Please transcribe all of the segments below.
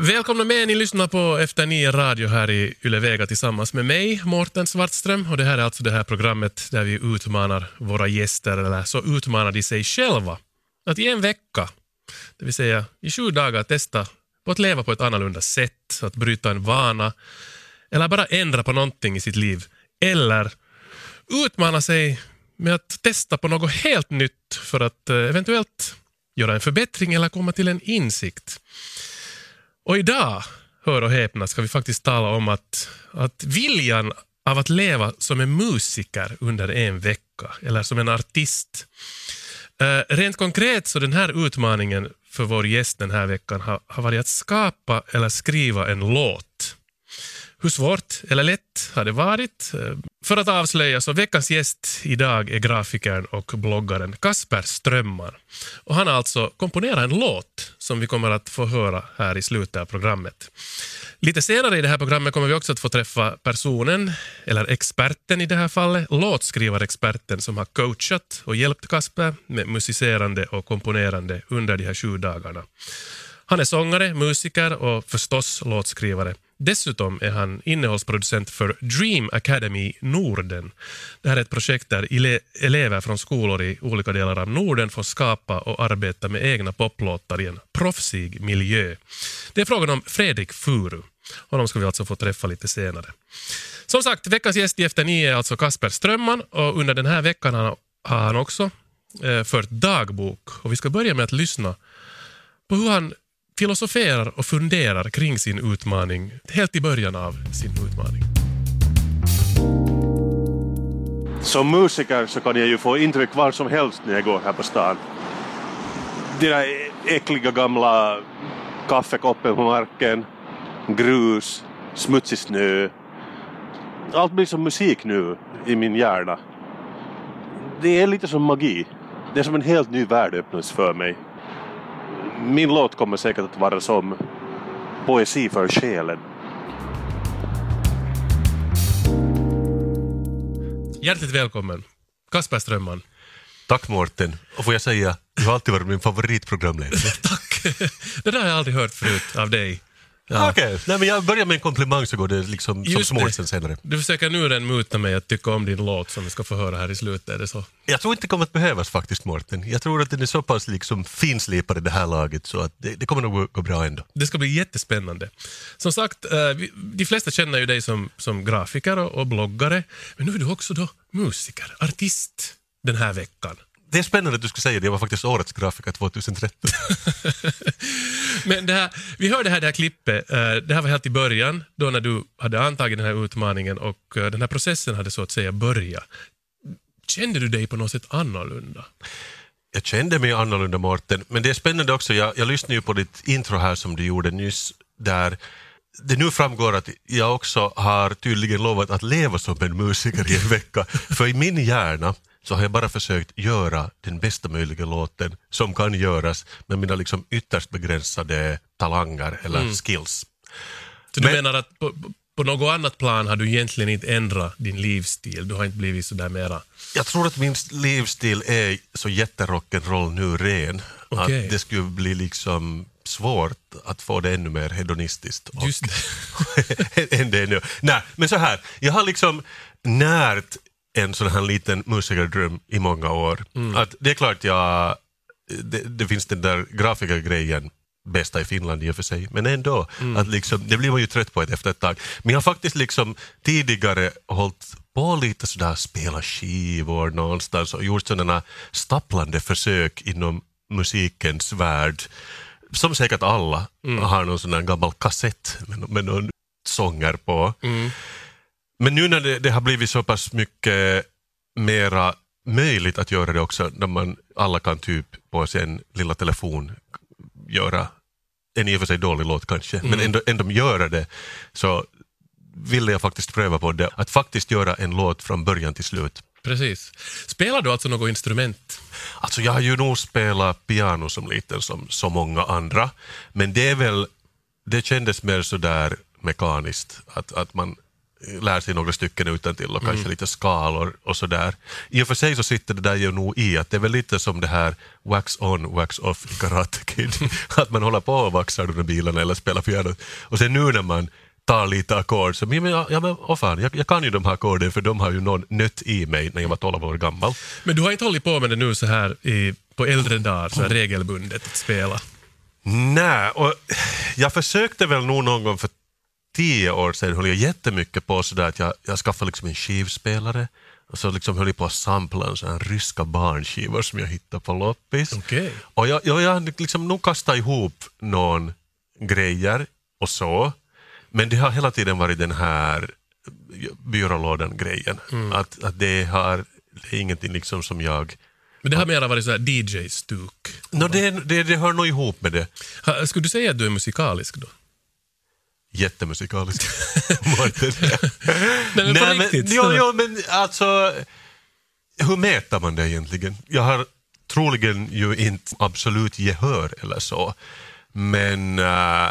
Välkomna med, ni lyssnar på Efter nio radio här i Yle Vega tillsammans med mig, Mårten Svartström. Och det här är alltså det här programmet där vi utmanar våra gäster, eller så utmanar de sig själva. Att i en vecka, det vill säga i sju dagar, testa på att leva på ett annorlunda sätt, att bryta en vana, eller bara ändra på någonting i sitt liv. Eller utmana sig med att testa på något helt nytt för att eh, eventuellt göra en förbättring eller komma till en insikt. Och idag, hör och häpna, ska vi faktiskt tala om att, att viljan av att leva som en musiker under en vecka, eller som en artist. Uh, rent konkret så den här utmaningen för vår gäst den här veckan har, har varit att skapa eller skriva en låt. Hur svårt eller lätt har det varit? För att avslöja så veckans gäst idag är grafikern och bloggaren Kasper Strömman. Och han har alltså komponerat en låt som vi kommer att få höra här i slutet av programmet. Lite senare i det här programmet kommer vi också att få träffa personen, eller experten i det här fallet, låtskrivarexperten som har coachat och hjälpt Kasper med musicerande och komponerande under de här sju dagarna. Han är sångare, musiker och förstås låtskrivare. Dessutom är han innehållsproducent för Dream Academy Norden. Det här är ett projekt där elever från skolor i olika delar av Norden får skapa och arbeta med egna poplåtar i en proffsig miljö. Det är frågan om Fredrik Furu. Honom ska vi alltså få träffa lite senare. Som sagt, veckans gäst i Efter nio är alltså Kasper Strömman och under den här veckan har han också eh, fört dagbok. Och vi ska börja med att lyssna på hur han filosoferar och funderar kring sin utmaning helt i början av sin utmaning. Som musiker så kan jag ju få intryck var som helst när jag går här på stan. De där äckliga gamla kaffekoppen på marken, grus, smutsig snö. Allt blir som musik nu i min hjärna. Det är lite som magi. Det är som en helt ny värld öppnas för mig min låt kommer säkert att vara som poesi för själen. Hjärtligt välkommen, Kasper Strömman. Tack Mårten. Och får jag säga, du har alltid varit min favoritprogramledare. Tack! Det där har jag aldrig hört förut av dig. Ja. Okej, okay. jag börjar med en komplimang så går det liksom som sen senare. Du försöker nu den muta mig att tycka om din låt som vi ska få höra här i slutet, är det så? Jag tror inte det kommer att behövas faktiskt Mårten. Jag tror att den är så pass liksom finslipad i det här laget så att det, det kommer nog gå bra ändå. Det ska bli jättespännande. Som sagt, eh, de flesta känner ju dig som, som grafiker och bloggare, men nu är du också då musiker, artist den här veckan det är spännande att du skulle säga det, jag var faktiskt årets grafiker 2013. Men det här, vi hörde här det här klippet, eh, det här var helt i början, då när du hade antagit den här utmaningen och eh, den här processen hade så att säga börjat. Kände du dig på något sätt annorlunda? Jag kände mig annorlunda Mårten, men det är spännande också, jag, jag lyssnade ju på ditt intro här som du gjorde nyss, där det nu framgår att jag också har tydligen lovat att leva som en musiker i en vecka. För i min hjärna så har jag bara försökt göra den bästa möjliga låten som kan göras med mina liksom ytterst begränsade talanger eller mm. skills. Så Men, du menar att på, på något annat plan har du egentligen inte ändrat din livsstil? Du har inte blivit sådär mera... Jag tror att min livsstil är så jätterock'n'roll nu ren. Okay. Att det skulle bli liksom svårt att få det ännu mer hedonistiskt. Just det. än det är nu. Nej, men så här, jag har liksom närt en sån här liten musikerdröm i många år. Mm. Att det är klart jag, det, det finns den där grafikergrejen bästa i Finland i och för sig, men ändå, mm. att liksom, det blir man ju trött på efter ett tag. Men jag har faktiskt liksom tidigare hållit på lite sådär, spela skivor någonstans och gjort sådana stapplande försök inom musikens värld. Som säkert alla mm. har någon sån där gammal kassett med, med någon sånger på. Mm. Men nu när det, det, har blivit så pass mycket mera möjligt att göra det också, när man alla kan typ på sin lilla telefon göra en i och för sig dålig låt kanske, mm. men ändå, ändå göra det, så ville jag faktiskt pröva på det, att faktiskt göra en låt från början till slut. Precis. Spelar du alltså något instrument? Alltså jag har ju nog spelat piano som liten som så många andra, men det är väl, det kändes mer sådär mekaniskt, att, att man lär sig några stycken utan till och kanske lite skalor och sådär. I och för sig så sitter det där ju nog i att det är väl lite som det här wax on, wax off i Karate Kid. att man håller på och vaxar de där bilarna eller spelar piano. Och sen nu när man tar lite ackord så men, ja, ja, men åh fan, jag, jag kan ju de här ackorden för de har ju någon nött i mig när jag var 12 år gammal. Men du har inte hållit på med det nu så här i, på äldre dagar, så här regelbundet att spela? Nej, och jag försökte väl nog någon gång för tio år sedan höll jag jättemycket på sådär att jag, jag skaffade liksom en skivspelare och så liksom höll jag på att sampla en ryska barnskivor som jag hittade på loppis. Okej. Och jag, jag, jag liksom nog kastat ihop någon grejer och så, men det har hela tiden varit den här byrålådan-grejen. Att, att det, har, det är ingenting liksom som jag... Men det har mera varit så DJ-stuk. No, det, det, det hör nog ihop med det. Skulle du säga att du är musikalisk då? Det. Nej, men på Nej, riktigt. men, jo, jo, men alltså, hur mäter man det egentligen? Jag har troligen ju inte absolut gehör eller så, men äh,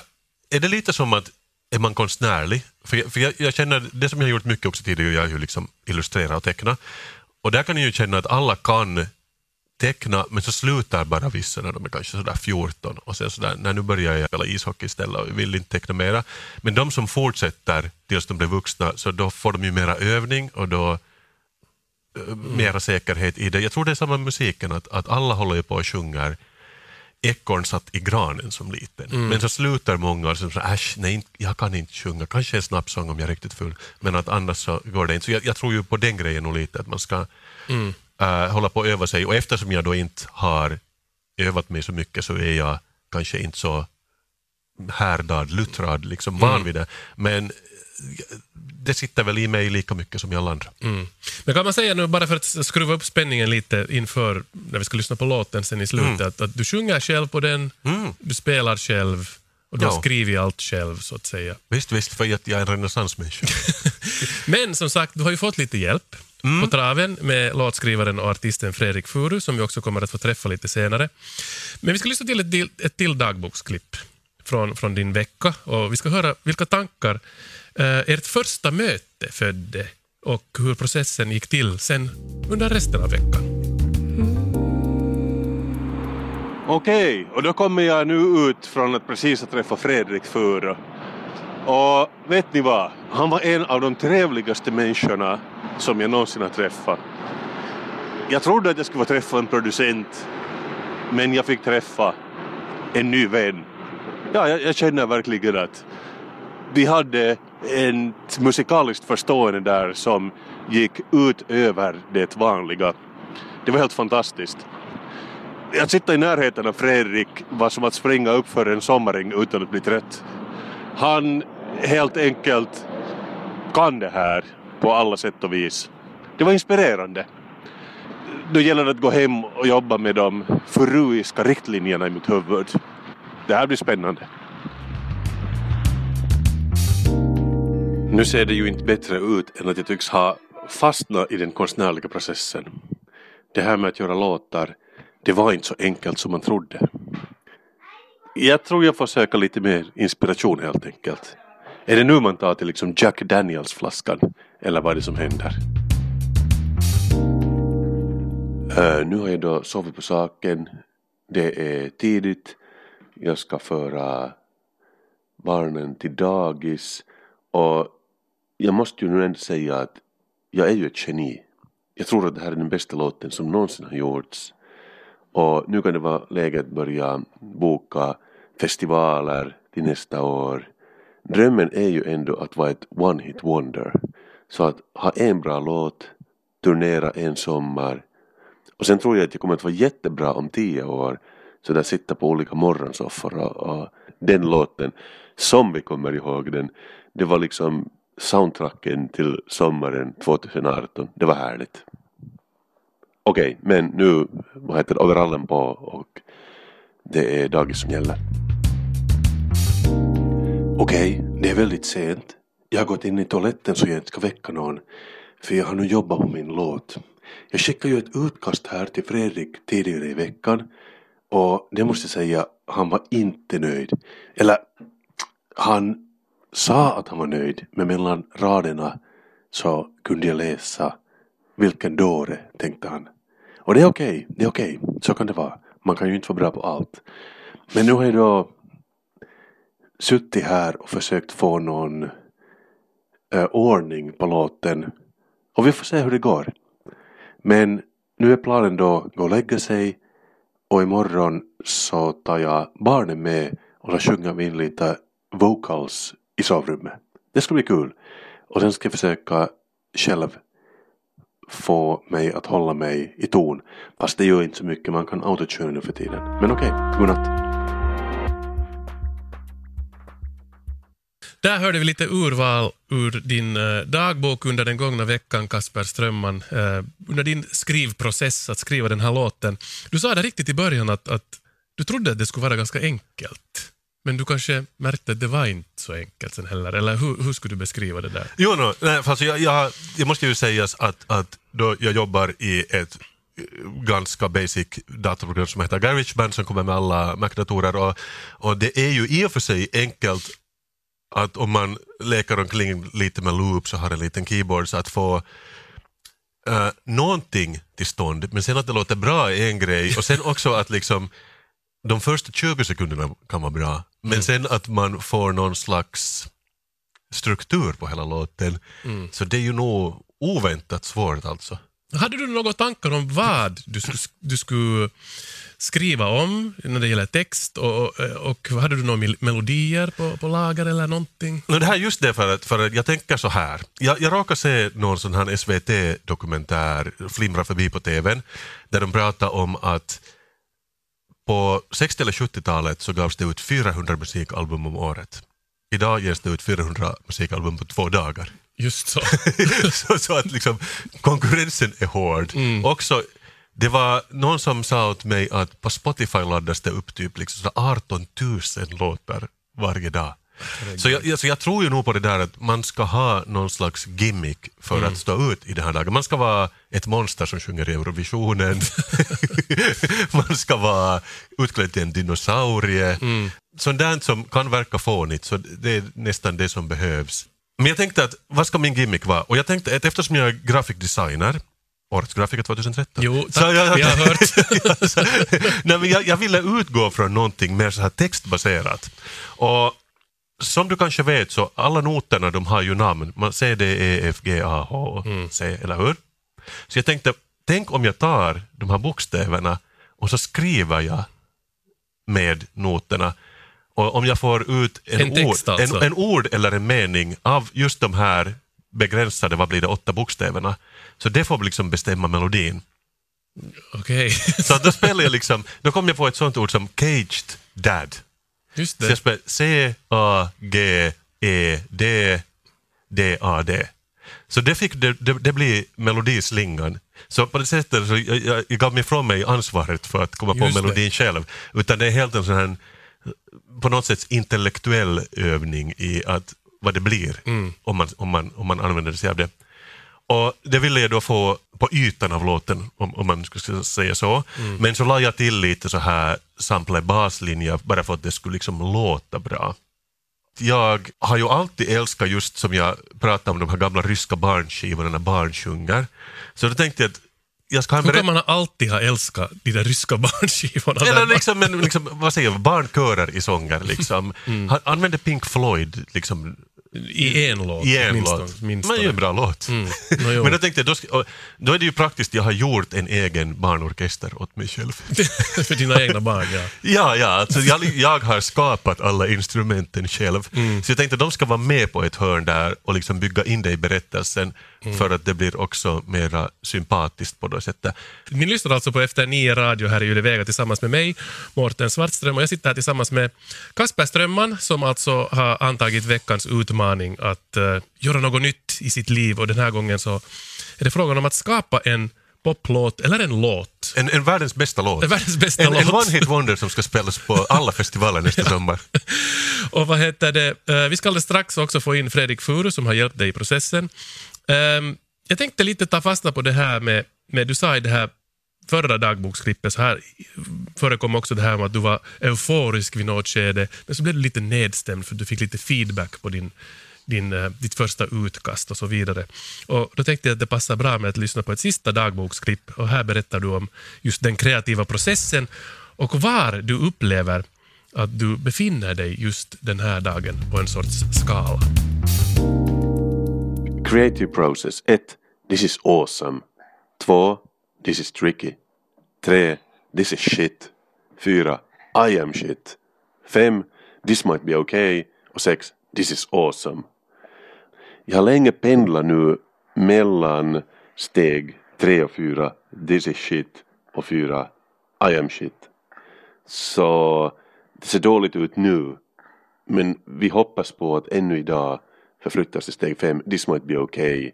är det lite som att är man konstnärlig? För, jag, för jag, jag känner, det som jag har gjort mycket också tidigare, jag är ju liksom illustrera och teckna, och där kan jag ju känna att alla kan teckna, men så slutar bara vissa när de är kanske sådär 14 och sen sådär, när nu börjar jag spela ishockey istället och vill inte teckna mera. Men de som fortsätter tills de blir vuxna, så då får de ju mera övning och då eh, mera säkerhet i det. Jag tror det är samma med musiken, att, att alla håller ju på och sjunger Ekorn satt i granen som liten. Men så slutar många och säger äsch, nej, jag kan inte sjunga. Kanske en snabbsång om jag är riktigt full. Men att annars så går det inte. Så jag, jag tror ju på den grejen nog lite, att man ska äh, hålla på att öva sig. Och eftersom jag då inte har övat mig så mycket så är jag kanske inte så härdad, luttrad, liksom van vid det. Men eh, det sitter väl i mig lika mycket som i alla andra. Mm. Men kan man säga nu, bara för att skruva upp spänningen lite inför när vi ska lyssna på låten sen i slutet, att, att du sjunger själv på den, du spelar själv och du har Ja. skrivit allt själv så att säga. Visst, visst, för jag är en renässansmänniska. Men som sagt, du har ju fått lite hjälp på traven med låtskrivaren och artisten Fredrik Furu som vi också kommer att få träffa lite senare. Men vi ska lyssna till ett, till, ett till dagboksklipp från, från din vecka och vi ska höra vilka tankar eh, ert första möte födde och hur processen gick till sen under resten av veckan. Okej, och då kommer jag nu ut från att precis ha träffat Fredrik Furu. Och vet ni vad? Han var en av de trevligaste människorna som jag någonsin har träffat. Jag trodde att jag skulle få träffa en producent, men jag fick träffa en ny vän. Ja, jag, jag känner verkligen att vi hade ett musikaliskt förstående där som gick utöver det vanliga. Det var helt fantastiskt. Att sitta i närheten av Fredrik var som att springa upp för en sommaräng utan att bli trött. Han helt enkelt kan det här på alla sätt och vis. Det var inspirerande. Då gäller det att gå hem och jobba med de furuiska riktlinjerna i mitt huvud. Det här blir spännande. Nu ser det ju inte bättre ut än att jag tycks ha fastnat i den konstnärliga processen. Det här med att göra låtar, det var inte så enkelt som man trodde. Jag tror jag får söka lite mer inspiration helt enkelt. Är det nu man tar till liksom Jack Daniels-flaskan? Eller vad är det som händer? Uh, nu har jag då sovit på saken. Det är tidigt. Jag ska föra barnen till dagis. Och jag måste ju nu ändå säga att jag är ju ett geni. Jag tror att det här är den bästa låten som någonsin har gjorts. Och nu kan det vara läge att börja boka festivaler till nästa år. Drömmen är ju ändå att vara ett one hit wonder. Så att ha en bra låt, turnera en sommar och sen tror jag att jag kommer att vara jättebra om tio år. Så där sitta på olika morgonsoffor och, och den låten, som vi kommer ihåg den, det var liksom soundtracken till sommaren 2018. Det var härligt. Okej, men nu, vad heter det, overallen på och det är dagis som gäller. Okej, det är väldigt sent. Jag har gått in i toaletten så jag inte ska väcka någon. För jag har nu jobbat på min låt. Jag skickade ju ett utkast här till Fredrik tidigare i veckan. Och det måste jag säga, han var inte nöjd. Eller, han sa att han var nöjd, men mellan raderna så kunde jag läsa vilken dåre, tänkte han. Och det är okej, det är okej, så kan det vara. Man kan ju inte vara bra på allt. Men nu har jag då suttit här och försökt få någon eh, ordning på låten och vi får se hur det går. Men nu är planen då att gå och lägga sig och imorgon så tar jag barnen med och så sjunger vi in lite vocals i sovrummet. Det ska bli kul. Och sen ska jag försöka själv få mig att hålla mig i ton. Fast det gör inte så mycket, man kan autotune nu för tiden. Men okej, okay, godnatt. Där hörde vi lite urval ur din eh, dagbok under den gångna veckan, Kasper Strömman. Eh, under din skrivprocess att skriva den här låten. Du sa det riktigt i början att, att du trodde att det skulle vara ganska enkelt. Men du kanske märkte att det var inte så enkelt sen heller, eller hur, hur skulle du beskriva det där? Jo, no, nej, fast jag, jag, jag måste ju säga att, att då jag jobbar i ett eh, ganska basic datorprogram som heter Garageband som kommer med alla Mac-datorer och, och det är ju i och för sig enkelt att om man leker omkring lite med loops och har en liten keyboard så att få uh, någonting till stånd men sen att det låter bra är en grej och sen också att liksom de första 20 sekunderna kan vara bra men mm. sen att man får någon slags struktur på hela låten mm. så det är ju nog oväntat svårt alltså. Hade du några tankar om vad du skulle, du skulle skriva om när det gäller text och, och hade du några melodier på, på lager eller någonting? No, det här är just det för att, för att jag tänker så här. Jag, jag råkade se någon sån här SVT-dokumentär flimra förbi på TVn där de pratar om att på 60 eller 70-talet så gavs det ut 400 musikalbum om året. Idag ges det ut 400 musikalbum på två dagar. Just så. så, så, att liksom, konkurrensen är hård. Mm. Också det var någon som sa åt mig att på Spotify laddas det upp typ liksom 18 000 låtar varje dag. Så jag, så jag tror ju nog på det där att man ska ha någon slags gimmick för mm. att stå ut i den här dagen. Man ska vara ett monster som sjunger i Eurovisionen. man ska vara utklädd till en dinosaurie. Mm. Sånt där som kan verka fånigt, så det är nästan det som behövs. Men jag tänkte att vad ska min gimmick vara? Och jag tänkte att eftersom jag är grafikdesigner Årets grafiker 2013. Jo, tack. Jag, vi har hört. nej, men jag, jag ville utgå från någonting mer så här textbaserat. Och som du kanske vet så alla noterna de har ju namn. Man C, D, E, F, G, A, H, mm. C, eller hur? Så jag tänkte, tänk om jag tar de här bokstäverna och så skriver jag med noterna. Och om jag får ut en, en, ord, alltså. en, en ord eller en mening av just de här begränsade, vad blir det, åtta bokstäverna. Så det får liksom bestämma melodin. Okej. Okay. så då spelar jag liksom, då kom jag på ett sånt ord som caged dad. Just det. Så jag spelar C-A-G-E-D D-A-D. Så det, fick, det, det, det blir melodislingan. Så på det sättet så jag, jag, jag gav mig ifrån mig ansvaret för att komma Just på melodin det. själv. Utan det är helt en sån här på något sätt intellektuell övning i att vad det blir mm. om, man, om, man, om man använder sig av det. Och det ville jag då få på ytan av låten, om, om man skulle säga så. Mm. Men så la jag till lite så här sample baslinjer bara för att det skulle liksom låta bra. Jag har ju alltid älskat just som jag pratade om de här gamla ryska barnskivorna när barn sjunger. Så då tänkte jag att jag ska Hur kan man alltid ha älskat de där ryska barnskivorna? Eller liksom, men, liksom, vad säger jag, barnkörer i sånger. Liksom. Mm. Han använde Pink Floyd liksom, i en låt. I en minst, låt. Minst Men ju en bra låt. Mm. No, Men då tänkte jag, då, då är det ju praktiskt, jag har gjort en egen barnorkester åt mig själv. För dina egna barn, ja. ja, ja alltså jag, jag har skapat alla instrumenten själv. Mm. Så jag tänkte att de ska vara med på ett hörn där och liksom bygga in det i berättelsen mm. för att det blir också mera sympatiskt på det sättet. Ni lyssnar alltså på Efter nio radio här i Yle Vega tillsammans med mig, Mårten Svartström, och jag sitter här tillsammans med Kasper Strömman som alltså har antagit veckans utmaning att uh, göra något nytt i sitt liv och den här gången så är det frågan om att skapa en poplåt eller en låt. En, en världens bästa låt. En, världens bästa en, låt. en one hit wonder som ska spelas på alla festivaler nästa ja. sommar. Och vad heter det? Uh, vi ska alldeles strax också få in Fredrik Furu som har hjälpt dig i processen. Um, jag tänkte lite ta fasta på det här med, med du sa i det här förra dagboksklippet så här förekom också det här med att du var euforisk vid något skede, men så blev du lite nedstämd för du fick lite feedback på din, din, eh, ditt första utkast och så vidare. Och då tänkte jag att det passar bra med att lyssna på ett sista dagboksklipp och här berättar du om just den kreativa processen och var du upplever att du befinner dig just den här dagen på en sorts skala. Creative process 1. This is awesome. 2. This is tricky. 3. This is shit. 4. I am shit. 5. This might be okay. Och 6. This is awesome. Jag har länge pendlat nu mellan steg 3 och 4. This is shit. Och 4. I am shit. Så det ser dåligt ut nu. Men vi hoppas på att ännu idag förflyttas till steg 5. This might be okay.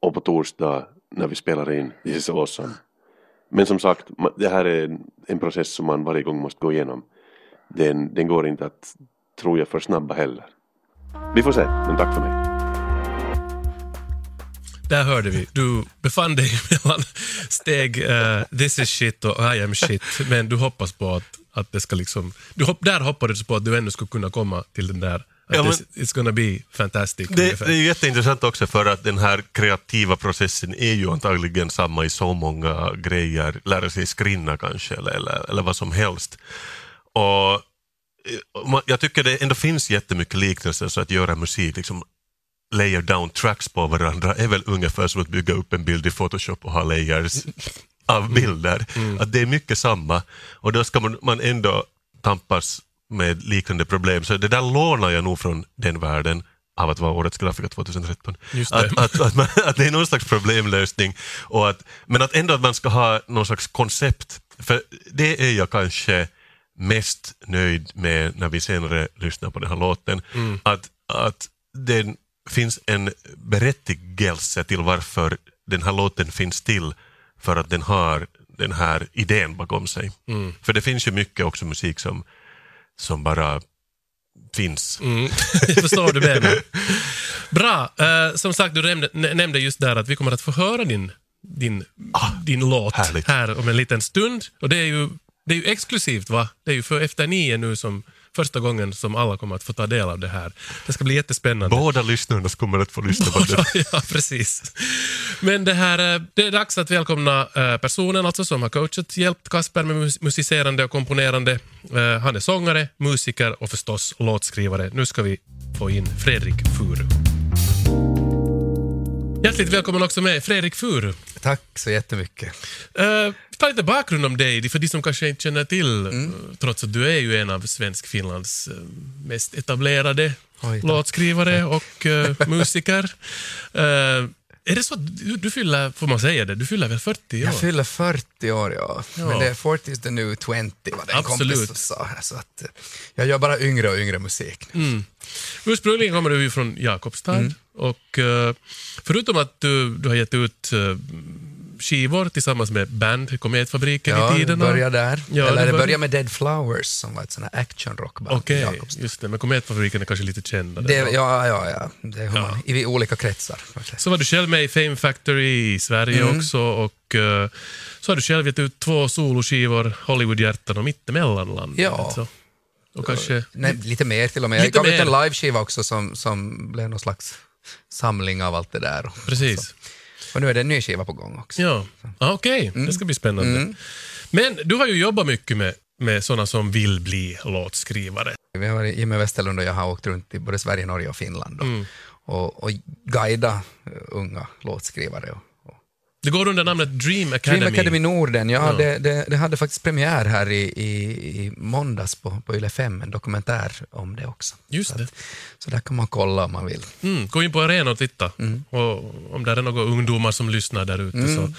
Och på torsdag när vi spelar in This is awesome. Men som sagt, det här är en, process som man varje gång måste gå igenom. Den, den går inte att, tror jag, för snabba heller. Vi får se, men tack för mig. Där hörde vi. Du befann dig mellan steg uh, this is shit och I am shit, men du hoppas på att, att det ska liksom... Du hopp, där hoppades du på att du ännu skulle kunna komma till den där Ja, men- it's gonna be fantastic. Det, ungefär. det är jätteintressant också för att den här kreativa processen är ju antagligen samma i så många grejer, lära sig skrinna kanske eller, eller, eller vad som helst. Och eh, jag tycker det ändå finns jättemycket liknelser så att göra musik, liksom layer down tracks på varandra är väl ungefär som att bygga upp en bild i Photoshop och ha layers av bilder. Att det är mycket samma och då ska man, man ändå tampas med liknande problem. Så det där lånar jag nog från den världen av att vara årets grafiker 2013. Just det. Att, att, att, man, att det är någon slags problemlösning. Och att, men att ändå att man ska ha någon slags koncept. För det är jag kanske mest nöjd med när vi senare lyssnar på den här låten. Att, att det finns en berättigelse till varför den här låten finns till. För att den har den här idén bakom sig. För det finns ju mycket också musik som, som bara finns. Mm. Jag förstår vad du menar. Bra. Eh, som sagt, du nämnde, nä- nämnde just där att vi kommer att få höra din, din, din låt härligt. här om en liten stund. Och det är ju, det är ju exklusivt, va? Det är ju för efter nio nu som första gången som alla kommer att få ta del av det här. Det ska bli jättespännande. Båda lyssnarna kommer att få lyssna på det. ja, precis. Men det, här, eh, det är dags att välkomna eh, personen alltså som har coachat, hjälpt Kasper med mus- musicerande och komponerande. Eh, Han är sångare, musiker och förstås låtskrivare. Nu ska vi få in Fredrik Furu. Hjärtligt välkommen också med Fredrik Furu. Tack så jättemycket. Uh, tar lite bakgrund om dig, för de som kanske inte känner till, eh, trots att du är ju en av svensk-Finlands eh, mest etablerade Oj, låtskrivare och eh, musiker. Eh, är det så att du, du fyller, får man säga det, du fyller väl 40 år? Jag fyller 40 år, ja. Ja. Men det är 40 is the new 20, var det en Absolut. kompis sa. Så att, jag gör bara yngre och yngre musik. Mm. Ursprungligen kommer du ju från Jakobstad Mm. och förutom att du, du har gett ut skivor tillsammans med band, Kometfabriken Ja, i tiderna. börjar där. Ja, Eller det börjar med Dead Flowers som var ett sånt här action-rockband. Okej, Jakobstad. just det. Men Kometfabriken är kanske lite kändare. Det, ja, ja, ja. Det är hur man, i olika kretsar. Så var du själv med i Fame Factory i Sverige Mm. också och eh, så har du själv gett ut två soloskivor, Hollywoodhjärtan och Mittemellanland. Ja. Alltså. Och kanske... Nej, lite mer till och med. Jag Lite gav ut en liveskiva också som, som blev någon slags samling av allt det där. Precis. Och nu är det en ny skiva på gång också. Ja, ah, okej. Mm. Det ska bli spännande. Men du har ju jobbat mycket med, med sådana som vill bli låtskrivare. Vi har varit, Jimmy Westerlund och jag har åkt runt i både Sverige, Norge och Finland och, Mm. och, och guida unga låtskrivare. Och. Det går under namnet Dream Academy. Dream Academy Norden, ja, Ja. Det, det, det hade faktiskt premiär här i, i, i måndags på, på Yle 5, en dokumentär om det också. Just så, det. att, så där kan man kolla om man vill. Mm, gå in på arenan och titta. Mm. Och om det är några ungdomar som lyssnar där ute så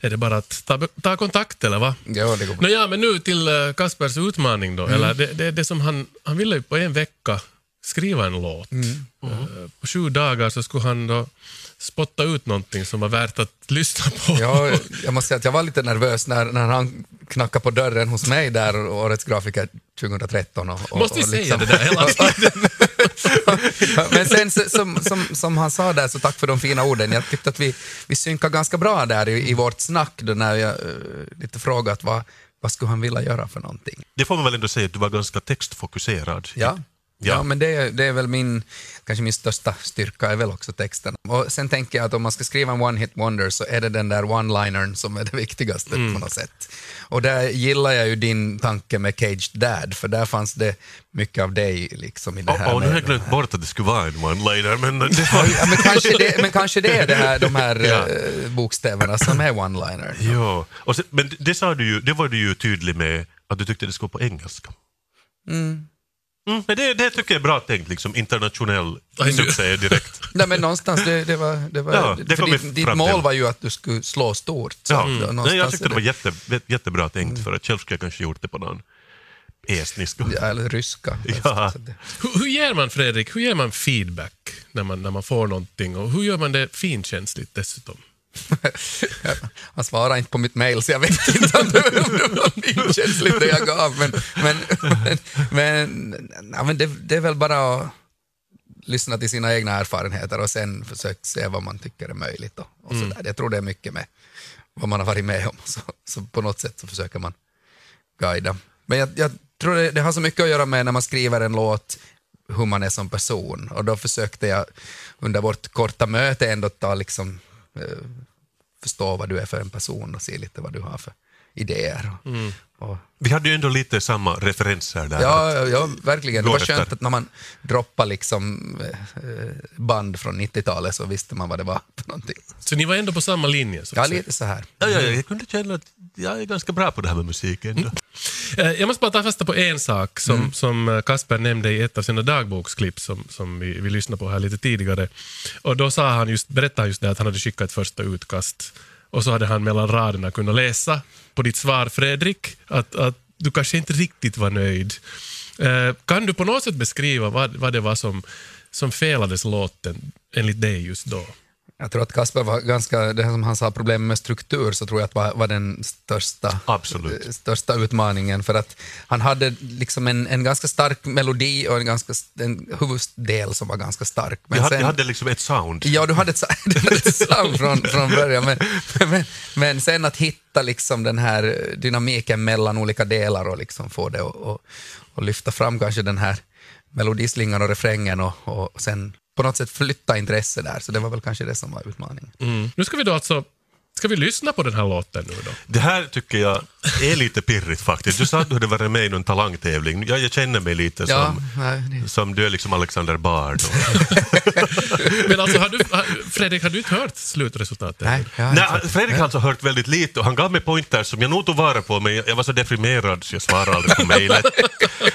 är det bara att ta, ta kontakt, eller va? Ja, det går bra. Nå ja, men nu till eh, Kaspers utmaning då. Eller det, det, det som han, han ville ju på en vecka skriva en låt. Eh, På sju dagar så skulle han då spotta ut någonting som var värt att lyssna på. Ja, jag måste säga att jag var lite nervös när, när han knackade på dörren hos mig där, Årets grafiker 2013. Och, och, Måste vi och säga liksom- det där hela tiden? Men sen som, som, som han sa där, så tack för de fina orden. Jag tyckte att vi, vi synkar ganska bra där i, i vårt snack då när jag uh, lite frågat vad, vad skulle han vilja göra för någonting. Det får man väl ändå säga att du var ganska textfokuserad. Ja. Ja, Ja. men det, är- det är väl min, kanske min största styrka är väl också texten. Och sen tänker jag att om man ska skriva en one-hit wonder så är det den där one-linern som är det viktigaste på något sätt. Och där gillar jag ju din tanke med Caged Dad, för där fanns det mycket av dig liksom i det här. Och nu har jag glömt bort att det skulle vara en one-liner, men. Ja, men, kanske det, men kanske det är det här, de här Ja. eh, bokstäverna som är one-liner. Ja, och sen, men det, sa du ju, det var du ju tydlig med att du tyckte det skulle vara på engelska. Mm. Men det, det tycker jag är bra tänkt, liksom internationell succé direkt. Nej, men någonstans, det, det var, det var, Ja, det för ditt, ditt mål var ju att du skulle slå stort. Så Ja. att Nej, jag tyckte det var jätte, jättebra tänkt, för att själv skulle jag kanske gjort det på någon estniska. Ja, eller ryska. Ja. Hur, hur ger man, Fredrik, hur ger man feedback när man, när man får någonting och hur gör man det finkänsligt dessutom? Han svarade inte på mitt mail, så jag vet inte om det, om det var finkänsligt det jag gav. Men, men, men, men, ja, men det, det är väl bara att lyssna till sina egna erfarenheter och sen försöka se vad man tycker är möjligt. Och, och Mm. Jag tror det är mycket med vad man har varit med om. Så, så på något sätt så försöker man guida. Men jag, jag tror det, det har så mycket att göra med när man skriver en låt, hur man är som person. Och då försökte jag under vårt korta möte ändå ta liksom, Eh, förstå vad du är för en person och se lite vad du har för idéer. Och, och, Vi hade ju ändå lite samma referenser där. ja, ja, verkligen. Det var skönt att när man droppade liksom, eh, band från 90-talet så visste man vad det var för någonting. Så ni var ändå på samma linje? Så Ja, lite så här. Ja, ja, jag kunde känna att jag är ganska bra på det här med musik ändå. Eh, Jag måste bara ta fasta på en sak som, Mm. som eh, Kasper nämnde i ett av sina dagboksklipp som, som vi, vi lyssnade på här lite tidigare. Och då sa han just, berättade han just det att han hade skickat ett första utkast och så hade han mellan raderna kunnat läsa på ditt svar Fredrik att, att du kanske inte riktigt var nöjd. Eh, kan du på något sätt beskriva vad, vad det var som, som felades låten enligt dig just då? Jag tror att Kasper var ganska, det som han sa, problem med struktur, så tror jag att var, var den största, Absolut. eh, största utmaningen. För att han hade liksom en, en ganska stark melodi och en, ganska, en huvuddel som var ganska stark. Men Jag hade, sen- jag hade liksom ett sound. Ja, du hade ett, du hade ett sound från, från början, men, men, men sen att hitta liksom den här dynamiken mellan olika delar och liksom få det att och, och lyfta fram kanske den här melodislingan och refrängen och, och sen på något sätt flytta intresse där, så det var väl kanske det som var utmaningen. Mm. Nu ska vi då alltså Ska vi lyssna på den här låten nu då? Det här tycker jag är lite pirrigt faktiskt. Du sa att du hade varit med i någon talangtävling. Jag, jag känner mig lite Ja, som, nej, det, som du är liksom Alexander Bard. Men alltså, har du, Fredrik, har du inte hört slutresultatet? nej, Nej, Fredrik har alltså hört väldigt lite och han gav mig pointers som jag nog tog vara på men jag jag var så deprimerad så jag svarade aldrig på mejlet.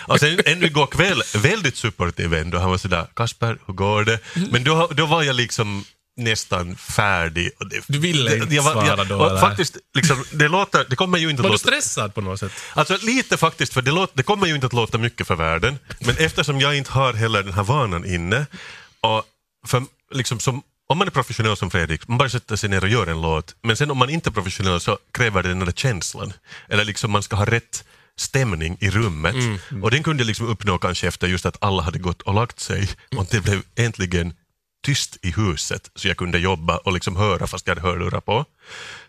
Och sen ännu igår kväll, väldigt supportiv ändå, han var sådär Kasper, hur går det? Men då, då var jag liksom nästan färdig. Du ville inte jag var- svara jag, då, eller? Faktiskt, liksom, det, låter, det kommer ju inte Var att du låta... stressad på något sätt? Alltså lite faktiskt, för det, låter, det kommer ju inte att låta mycket för världen. Men eftersom jag inte har heller den här vanan inne, och för, liksom, som, om man är professionell som Fredrik, man bara sätter sig ner och gör en låt. Men sen om man inte är professionell så kräver det den där känslan. Eller liksom man ska ha rätt stämning i rummet. Och den kunde jag liksom uppnå kanske efter just att alla hade gått och lagt sig och det blev äntligen tyst i huset så jag kunde jobba och liksom höra fast jag hade hörlurar på.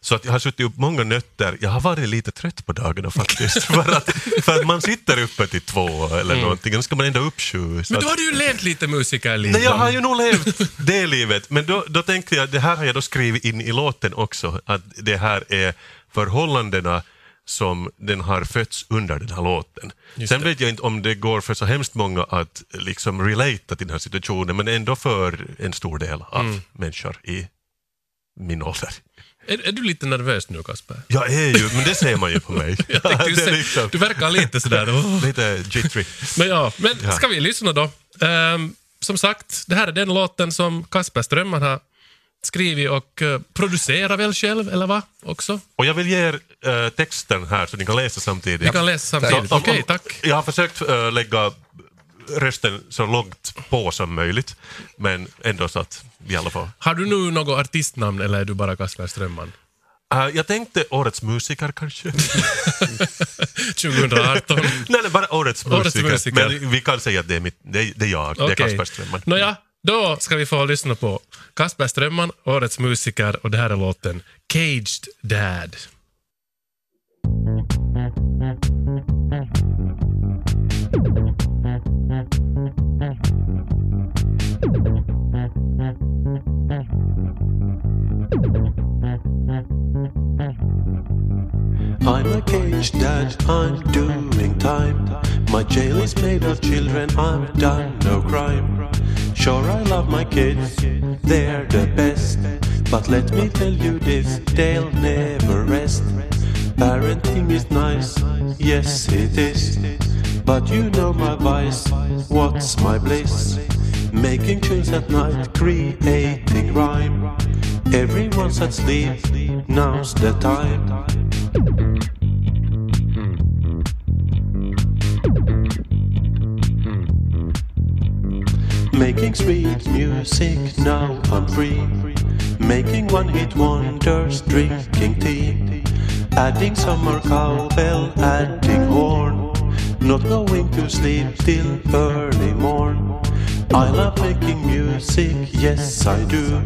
Så att jag har suttit upp många nötter. Jag har varit lite trött på dagarna faktiskt. för, att, för att man sitter uppe till två eller någonting och då ska man ändå upp sju. Men då har du ju levt lite musikerliv. Nej, jag har ju nog levt det livet, men då, då tänkte jag, det här har jag då skrivit in i låten också, att det här är förhållandena som den har fötts under den här låten. Sen vet jag inte om det går för så hemskt många att liksom relata till den här situationen, men ändå för en stor del av människor i min ålder. Är, är du lite nervös nu, Kasper? Jag är ju, men det ser man ju på mig. Jag tänkte ju Det är se- liksom, Du verkar lite sådär... lite jittery. Men ja, men ska vi lyssna då? Ehm, som sagt, det här är den låten som Kasper Strömman har skrivit och uh, producerat väl själv, eller vad? Också? Och jag vill ge er eh, texten här så ni kan läsa samtidigt. Vi kan läsa samtidigt. Okej, om- tack. Jag har försökt äh, lägga rösten så långt på som möjligt, men ändå så att vi alla får... Har du nu något artistnamn eller är du bara Kasper Strömman? Eh, jag tänkte årets musiker kanske. 2018. nej, nej, bara årets musiker. Årets musiker. Men vi kan säga att det är, mitt, det är, det är jag, det är. Kasper Strömman. Nåja, då ska vi få lyssna på Kasper Strömman, årets musiker, och det här är låten Caged Dad. I'm a caged dad, I'm doing time. My jail is made of children, I've done no crime. Sure, I love my kids, they're the best. But let me tell you this, they'll never rest. Parenting is nice, yes it is. But you know my vice, what's my bliss? Making tunes at night, creating rhyme. Everyone's at sleep, now's the time. Making sweet music, now I'm free. Making one hit wonders, drinking tea. Adding summer cowbell, adding horn. Not going to sleep till early morn. I love making music, yes I do.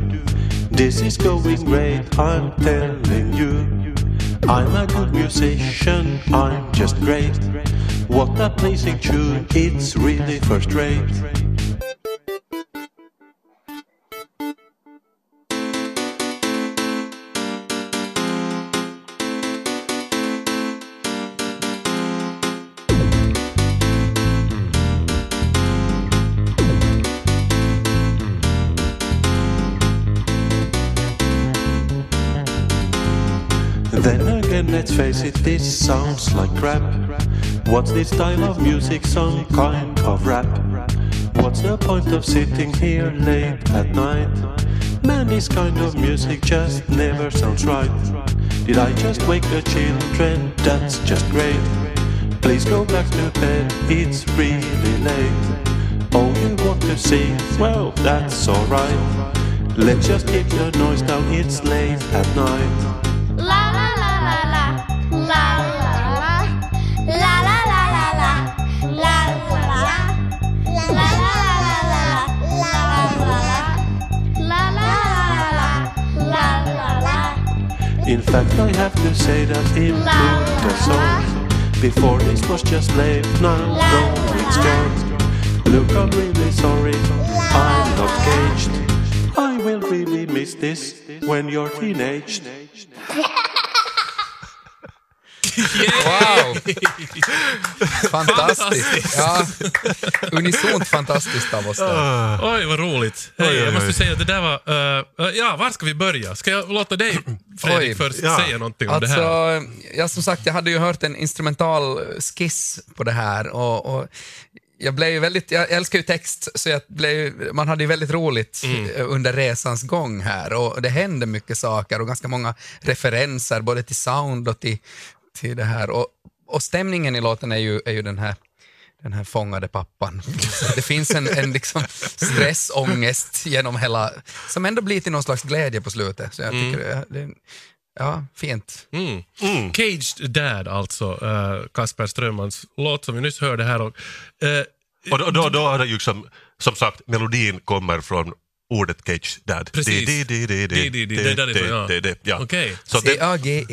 This is going great, I'm telling you. I'm a good musician, I'm just great. What a pleasing tune, it's really first rate. This sounds like crap. What's this style of music? Some kind of rap. What's the point of sitting here late at night? Man, this kind of music just never sounds right. Did I just wake the children? That's just great. Please go back to bed, it's really late. Oh, you want to sing? Well, that's alright. Let's just keep the noise down, it's late at night. In fact, I have to say that improved the song. Before this was just late, now going strong. Look, I'm really sorry, I'm not caged. I will really miss this when you're teenaged. Wow! Fantastiskt. Ja, unisont fantastiskt av oss. Där. Oj, vad roligt. Hej, Oj, oj, jag måste säga att det där var... eh, ja, var ska vi börja? Ska jag låta dig, Fredrik, Oj, först ja. säga någonting om det Alltså, här? ja, som sagt, jag hade ju hört en instrumental skiss på det här och, och jag blev väldigt, jag älskar ju text, så jag blev, man hade ju väldigt roligt Mm. under resans gång här och det hände mycket saker och ganska många referenser både till sound och till, till det här. Och, och stämningen i låten är ju, är ju den här den här fångade pappan. Det finns en, en liksom stressångest genom hela, som ändå blir till någon slags glädje på slutet. Så jag tycker det, det, ja, fint. Mm. Caged Dad, alltså. Uh, Kasper Strömmans låt som vi nyss hörde här. Och, eh, Och då, då, då har det ju som, som sagt, melodin kommer från ordet cage dad. Precis. Det, är därifrån, ja. det, det, ja. Okej. C-A-G-E-D-D-A-D-A-D,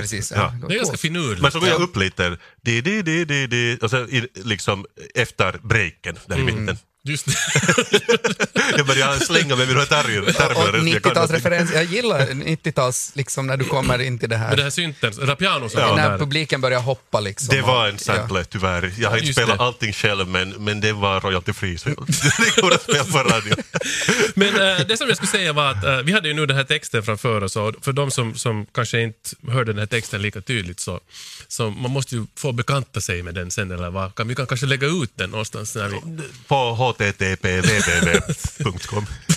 precis. Ja. Det är ganska finurligt. men så går jag upp lite, det, det, det, det, det, och så liksom efter breaken där i mitten. Just det. Jag börjar slänga med mina termer. termer Och jag kan 90-talsreferens, jag gillar 90-tals, liksom när du kommer in till det Med det här, här synten, eller piano som Ja. när där. publiken börjar hoppa liksom. Det var en sample tyvärr. Jag har inte Just spelat det. allting själv men, men det var royalty-free så det går att spela på radio. Men eh, det som jag skulle säga var att eh, vi hade ju nu den här texten framför oss och för de som, som kanske inte hörde den här texten lika tydligt så, så man måste ju få bekanta sig med den sen eller vad. Kan, vi kan kanske lägga ut den någonstans när vi... På http www.com.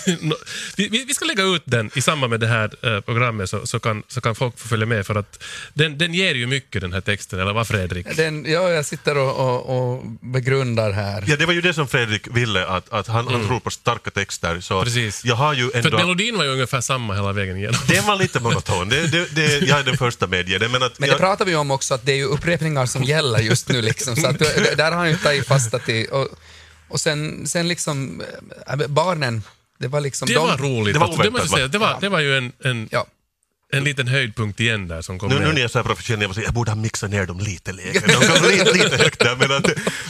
No, vi, vi vi ska lägga ut den i samband med det här eh, programmet så, så, kan, så kan folk få följa med för att den, den ger ju mycket den här texten, eller vad Fredrik? Den, ja, jag sitter och, och, och begrundar här. Ja, det var ju det som Fredrik ville, att, att han, han tror på starka texter. Så Mm. Precis. jag har ju För ändå... att melodin var ju ungefär samma hela vägen igenom. Den var lite monoton, det, det, det, jag är den första med det. Men, att Men det jag, pratar vi om också, att det är ju upprepningar som gäller just nu. Liksom, så att, där har han ju tagit fasta till. Och, och sen, sen liksom, äh, barnen, det var liksom... Det de, var roligt. det var Alltså, det, måste oväntat, säga, det, var, det var ju en, en, Ja. en liten höjdpunkt igen där som kom nu, nu när jag är så här professionell, jag, jag borde ha mixat ner dem lite lägre. De kom lite, lite högt där. Men, att,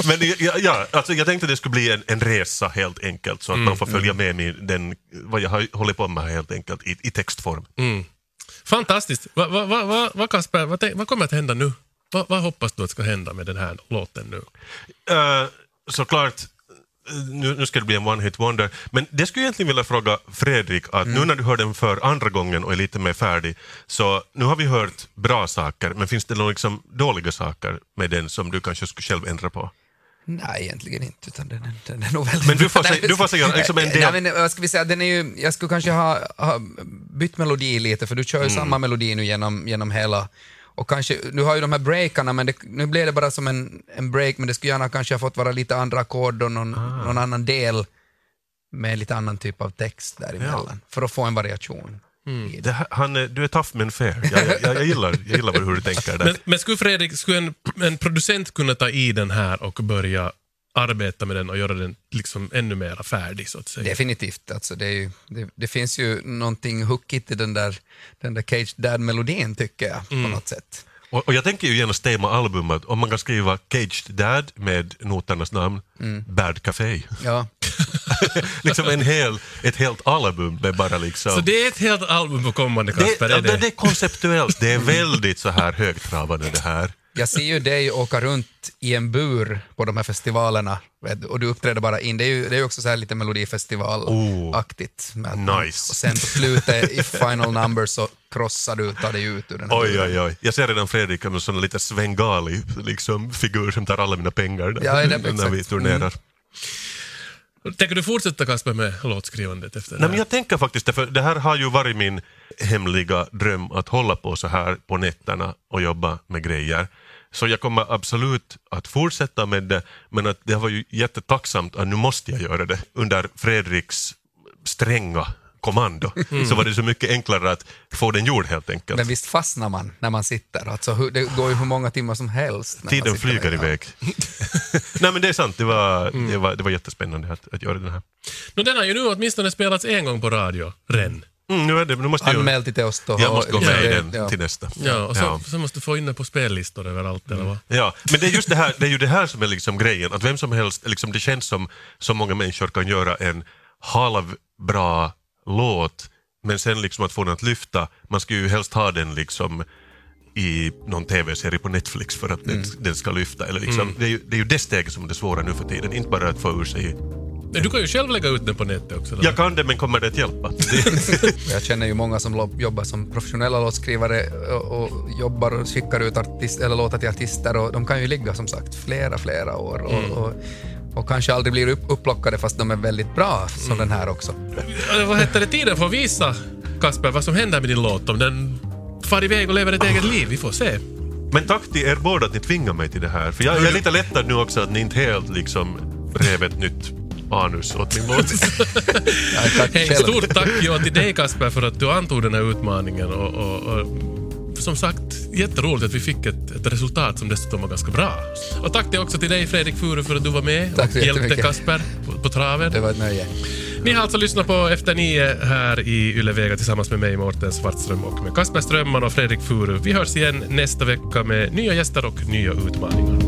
men ja, ja, alltså jag tänkte att det skulle bli en, en resa helt enkelt, så att man får följa med mig den, vad jag hållit på med helt enkelt i, i textform. Fantastiskt. Vad va, va, va, va, Kasper, vad, vad kommer att hända nu? Vad vad hoppas du att ska hända med den här låten nu? Uh, såklart, eh, nu, nu ska det bli en one hit wonder, men det skulle jag egentligen vilja fråga Fredrik, att nu när du hör den för andra gången och är lite mer färdig, så nu har vi hört bra saker, men finns det några liksom dåliga saker med den som du kanske skulle själv ändra på? Nej, egentligen inte. Utan den, den är nog väldigt Men du får säga- du får säga liksom en del- Nej, men, vad ska vi säga, den är ju, jag skulle kanske ha, ha bytt melodi lite, för du kör ju Mm. samma melodi nu genom, genom hela... Och kanske, nu har ju de här breakarna, men det, nu blev det bara som en, en break, men det skulle gärna kanske ha fått vara lite andra ackord och någon, Ah. någon annan del med lite annan typ av text däremellan, för att få en variation. i det. Han, du är tough men fair. Jag, jag, jag, gillar, jag gillar hur du tänker där. Men, men skulle Fredrik, skulle en, en producent kunna ta i den här och börja arbeta med den och göra den liksom ännu mer färdig så att säga? Definitivt. Alltså det, är ju, det, det finns ju någonting hookigt i den där, den där Cage Dad-melodin tycker jag, Mm. på något sätt. Och, och jag tänker ju genast tema albumet, om man kan skriva Caged Dad med noternas namn, Bad Café. Ja. liksom en hel, ett helt album med bara liksom... Så det är ett helt album på kommande Kasper? det, det? det är konceptuellt, det är väldigt så här högtravande det här. Jag ser ju dig åka runt i en bur på de här festivalerna och du uppträder bara in. Det är ju, det är ju också så här lite melodifestivalaktigt. man- Nice. Och sen på slutet i final number så krossar du, tar dig ut ur den här Oj, buren. oj, oj. Jag ser redan Fredrik som en sån lite svengali liksom, figur som tar alla mina pengar där, Ja, det är när exakt. vi turnerar. Tänker du fortsätta Kasper med låtskrivandet efter det Nej, här? men jag tänker faktiskt det, för det här har ju varit min hemliga dröm att hålla på så här på nätterna och jobba med grejer. Så jag kommer absolut att fortsätta med det, men att det var ju jättetacksamt att nu måste jag göra det under Fredriks stränga kommando. Så var det så mycket enklare att få den gjord helt enkelt. Men visst fastnar man när man sitter? Alltså, det går ju hur många timmar som helst. Tiden flyger där. iväg. Nej men det är sant, det var, det var, det var jättespännande att, att göra den här. Nå, den har ju nu åtminstone spelats en gång på radio, Ren. Mm, nu, är det, nu måste jag, Anmäl till Teosto. jag måste gå med i den ja. till nästa. Ja, och så, Ja. så måste du få in den på spellistor överallt eller vad? Ja, men det är just det här, det är ju det här som är liksom grejen, att vem som helst, liksom det känns som så många människor kan göra en halvbra låt, men sen liksom att få den att lyfta, man ska ju helst ha den liksom i någon tv-serie på Netflix för att den, den ska lyfta. Eller liksom, det, är ju, det är ju det steget som är det svåra nu för tiden, inte bara att få ur sig. Men Du kan ju själv lägga ut den på nätet också. Då. Jag kan det, men kommer det att hjälpa? Jag känner ju många som jobbar som professionella låtskrivare och, jobbar och skickar ut artist, eller låtar till artister och de kan ju ligga som sagt flera, flera år och, och, och kanske aldrig blir upp, upplockade fast de är väldigt bra som den här också. Eh, Vad heter det? Tiden får visa, Kasper, vad som händer med din låt. Om den far iväg och lever ett eget liv. Vi får se. men tack till er båda att ni tvingar mig till det här, för jag, jag är lite lättad nu också att ni inte helt liksom rev ett nytt anus åt min Hej, själv. stort tack ja, till dig Kasper för att du antog den här utmaningen. Och, och, och, som sagt, jätteroligt att vi fick ett, ett resultat som dessutom var ganska bra. Och tack till också till dig Fredrik Furu för att du var med Tack och hjälpte. Kasper på, på traven. Det var ett nöje. Ni har alltså lyssnat på Efter nio här i Yle Vega tillsammans med mig, Mårten Svartström och med Kasper Strömman och Fredrik Furu. Vi hörs igen nästa vecka med nya gäster och nya utmaningar.